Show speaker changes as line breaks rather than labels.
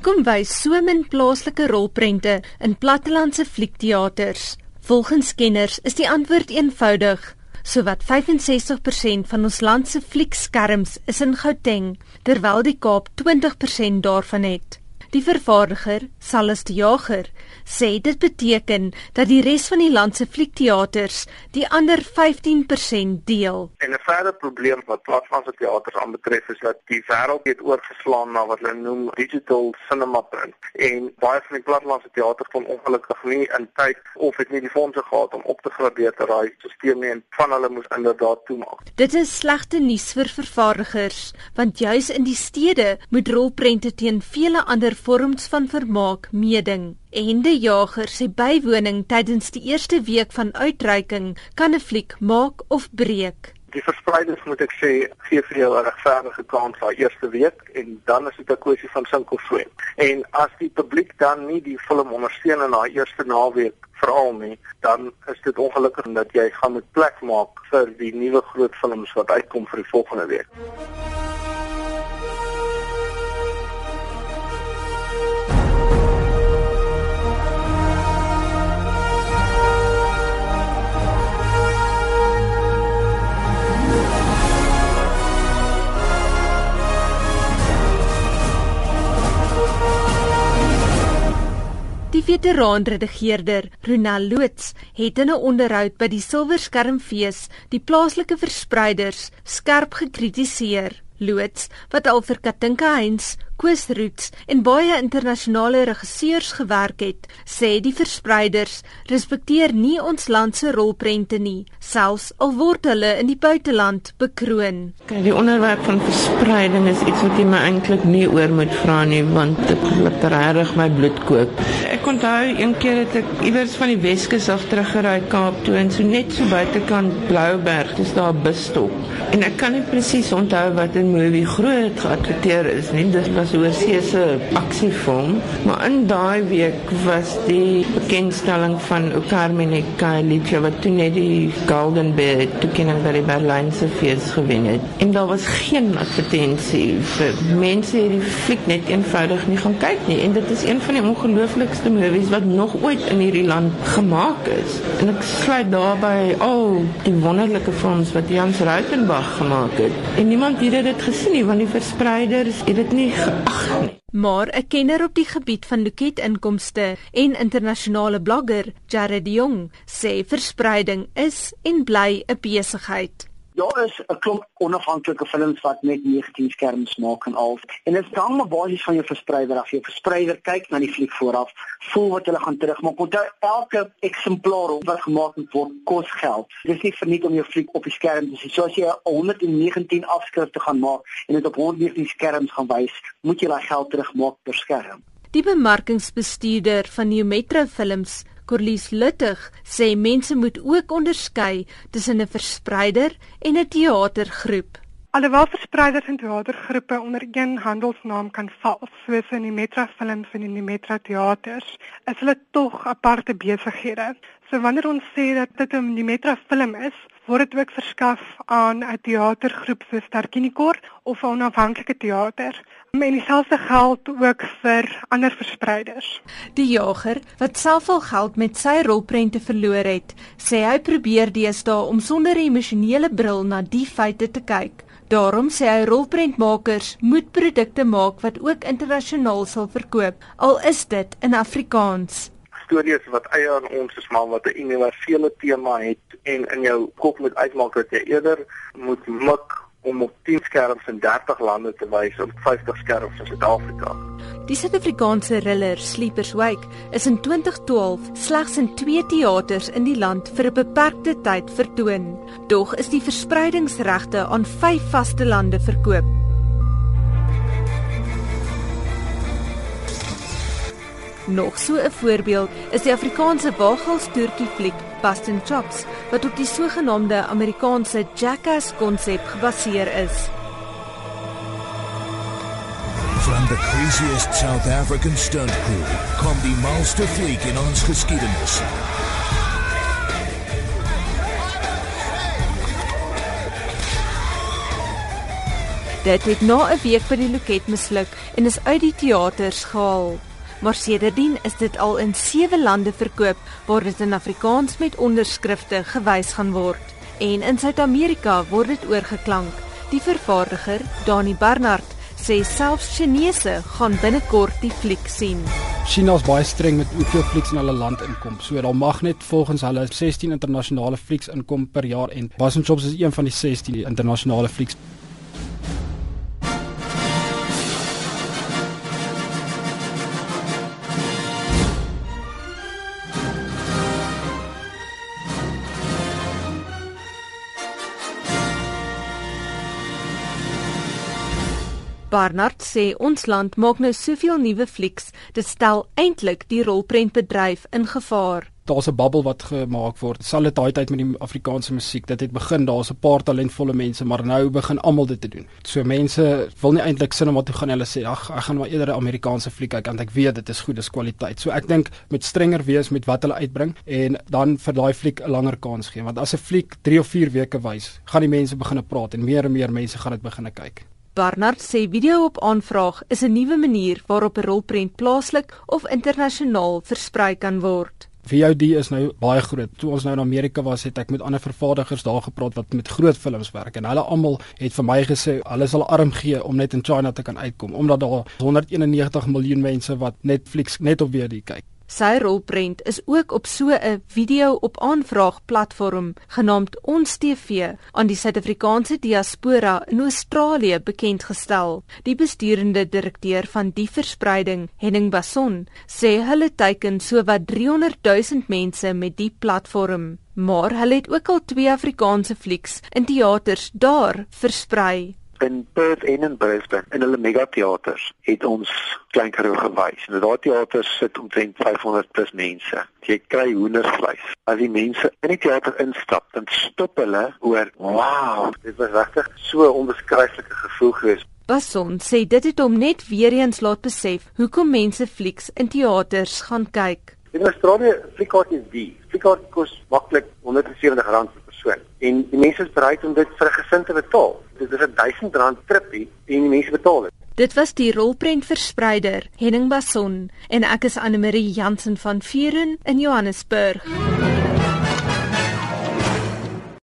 Hoekom wys so min plaaslike rolprente in plattelandse fliekteaters? Volgens kenners is die antwoord eenvoudig. Sowat 65% van ons land se fliekskerms is in Gauteng, terwyl die Kaap 20% daarvan het. Die vervaardiger, Salus de Jager, sê dit beteken dat die res van die land se fliekteaters die ander 15% deel.
En 'n verdere probleem wat platforms teaters aanbetref is dat die wêreld het oorgeslaan na wat hulle noem digital cinema print. En baie van die platforms teaters kon ongelukkig nie in tyd of het nie die fondse gehad om op te gradeer ter daai stelsel nie en van hulle moes inderdaad toemaak.
Dit is slegte nuus vir vervaardigers, want juis in die stede moet rolprente teen vele ander vorms van vermaak meeding. En die jager sê bywoning tydens die eerste week van uitreiking kan 'n fliek maak of breek.
Die verspreiders moet ek sê gee vir jou 'n regverdige kans vir eerste week en dan is dit 'n kwessie van sink of swem. En as die publiek dan nie die film ondersteun in daai eerste naweek veral nie, dan is dit ongelukkig dat jy gaan met plek maak vir die nuwe groot films wat uitkom vir die volgende week.
Die veteraanredigeerder, Ronel Loots, het in 'n onderhoud by die Silverskermfees die plaaslike verspreiders skerp gekritiseer. Loots, wat al vir Katinka Heinz, Koos Roots en baie internasionale regisseurs gewerk het, sê die verspreiders respekteer nie ons land se rolprente nie, selfs al word hulle in die buiteland bekroon.
Kyk, die onderwerp van verspreiding is iets wat jy my eintlik nie oor moet vra nie, want dit laat regtig my bloed kook. Ek onthou een keer het ek iewers van die Weskus af teruggery Kaap toe en so net so buitekant Blouberg, dis daar 'n busstop. En ek kan nie presies onthou wat 'n movie groot geadverteer is nie. Dit was was oorseese aksiefilm, maar in daai week was die bekendstelling van Carmen Ecaliche wat toe net die Golden Bear toekenning by die Berlynse fees gewen het. En daar was geen advertensie vir mense hierdie fliek net eenvoudig nie gaan kyk nie en dit is een van die ongelooflikste movies wat nog ooit in hierdie land gemaak is. En ek sluit daarbey al oh, die wonderlike films wat Jans Rautenbach gemaak het. En niemand het dit gesien nie want die verspreiders het dit nie Ag.
Maar 'n kenner op die gebied van loketinkomste en internasionale blogger, Jared Jong, sê verspreiding is en bly 'n besigheid.
Daar is 'n klomp onafhanklike films wat net 19 skerms maak en al. En dit hang maar basies van jou verspreider af. Jou verspreider kyk na die fliek vooraf, voel wat hulle gaan terugmaak. Onthou elke eksemplaar wat gemaak word kos geld. Dit is nie verniet om jou fliek op die skerm te sien. So as jy 119 afskrifte gaan maak en dit op 119 skerms gaan wys, moet jy daai geld terugmaak per skerm.
Die bemarkingsbestuurder van New Metro Films Corlies Luttig sê mense moet ook onderskei tussen 'n verspreider en 'n teatergroep.
Alhoewel verspreiders en teatergroepe onder een handelsnaam kan val, soos in die Metra Films en in die Metra Teaters, is hulle tog aparte besighede. So wanneer ons sê dat dit 'n Metra Film is, word dit ook verskaf aan 'n teatergroep soos Tarkinikor of 'n onafhanklike teater. En dieselfde geld ook vir ander verspreiders.
Die jager wat self al geld met sy rolprente verloor het, sê hy probeer deesdae om sonder 'n emosionele bril na die feite te kyk. Daarom sê hy rolprentmakers moet produkte maak wat ook internasionaal sal verkoop, al is dit in Afrikaans.
Stories wat eie aan ons is, maar wat 'n universele tema het en in jou kop moet uitmaak dat jy eerder moet mik om op 10 skerms in 30 lande te wys of 50 skerms in Suid-Afrika.
Die Suid-Afrikaanse thriller Sleepers Wake is in 2012 slegs in 2 teaters in die land vir 'n beperkte tyd vertoon. Dog is die verspreidingsregte aan 5 vaste lande verkoop. Nog so 'n voorbeeld is die Afrikaanse waaghalstoertjie fliek Boston Chops wat op die sogenaamde Amerikaanse Jackass konsep gebaseer is.
From the craziest South African stunt crew kom die monster fliek in ons geskiedenis.
Dit het na 'n week by die loket misluk en is uit die teaters gehaal. Maar sedertdien is dit al in 7 lande verkoop waar dit in Afrikaans met onderskrifte gewys gaan word. En in Suid-Amerika word dit oorgeklank. Die vervaardiger, Dani Barnard, sê selfs Chinese gaan binnekort die fliek sien.
China is baie streng met hoeveel flieks in hulle land inkom. So daar mag net volgens hulle 16 internasionale flieks inkom per jaar en Boston Jobs is een van die 16 internasionale flieks.
Barnard sê ons land maak nou soveel nuwe flieks, dit stel eintlik die rolprentbedryf in gevaar.
Daar's 'n bubbel wat gemaak word. Sal dit daai tyd met die Afrikaanse musiek, dit het begin, daar's 'n paar talentvolle mense, maar nou begin almal dit te doen. So mense wil nie eintlik sinema toe gaan hulle sê, "Ag, ek gaan maar eerder 'n Amerikaanse fliek kyk want ek weet dit is goed, dis kwaliteit." So ek dink met strenger wees met wat hulle uitbring en dan vir daai fliek 'n langer kans gee, want as 'n fliek 3 of 4 weke wys, gaan die mense begine praat en meer en meer mense gaan dit begine kyk.
Barnard sê video op aanvraag is 'n nuwe manier waarop 'n rolprent plaaslik of internasionaal versprei kan word.
VOD is nou baie groot. Toe ons nou in Amerika was, het ek met ander vervaardigers daar gepraat wat met groot films werk en hulle almal het vir my gesê hulle sal arm gee om net in China te kan uitkom omdat daar 191 miljoen mense wat Netflix net op VOD kyk.
Sy rolprent is ook op so 'n video op aanvraag platform genaamd Ons TV aan die Suid-Afrikaanse diaspora in Australië bekend gestel. Die besturende direkteur van die verspreiding, Henning Bason, sê hulle teiken sowat 300 000 mense met die platform, maar hulle het ook al twee Afrikaanse flieks in teaters daar versprei
in Perth en in Brisbane in hulle megateaters het ons klein karoo gewys. En daai teaters sit omtrent 500 plus mense. Jy kry hoendersvleis. As die mense in die teater instap, dan stop hulle oor, "Wow, dit was regtig so 'n onbeskryflike gevoel geweest."
Bason sê dit het hom net weer eens laat besef hoekom mense flieks in teaters gaan kyk.
In Australië fliekkaart is die. Fliekkaart kos maklik R170 persoon en die mense is bereid om dit vir 'n gesin te betaal. Dit is 'n R1000 tripie en die mense betaal dit.
Dit was die rolprent verspreider Henning Bason en ek is Anne Marie Jansen van Vuren in Johannesburg.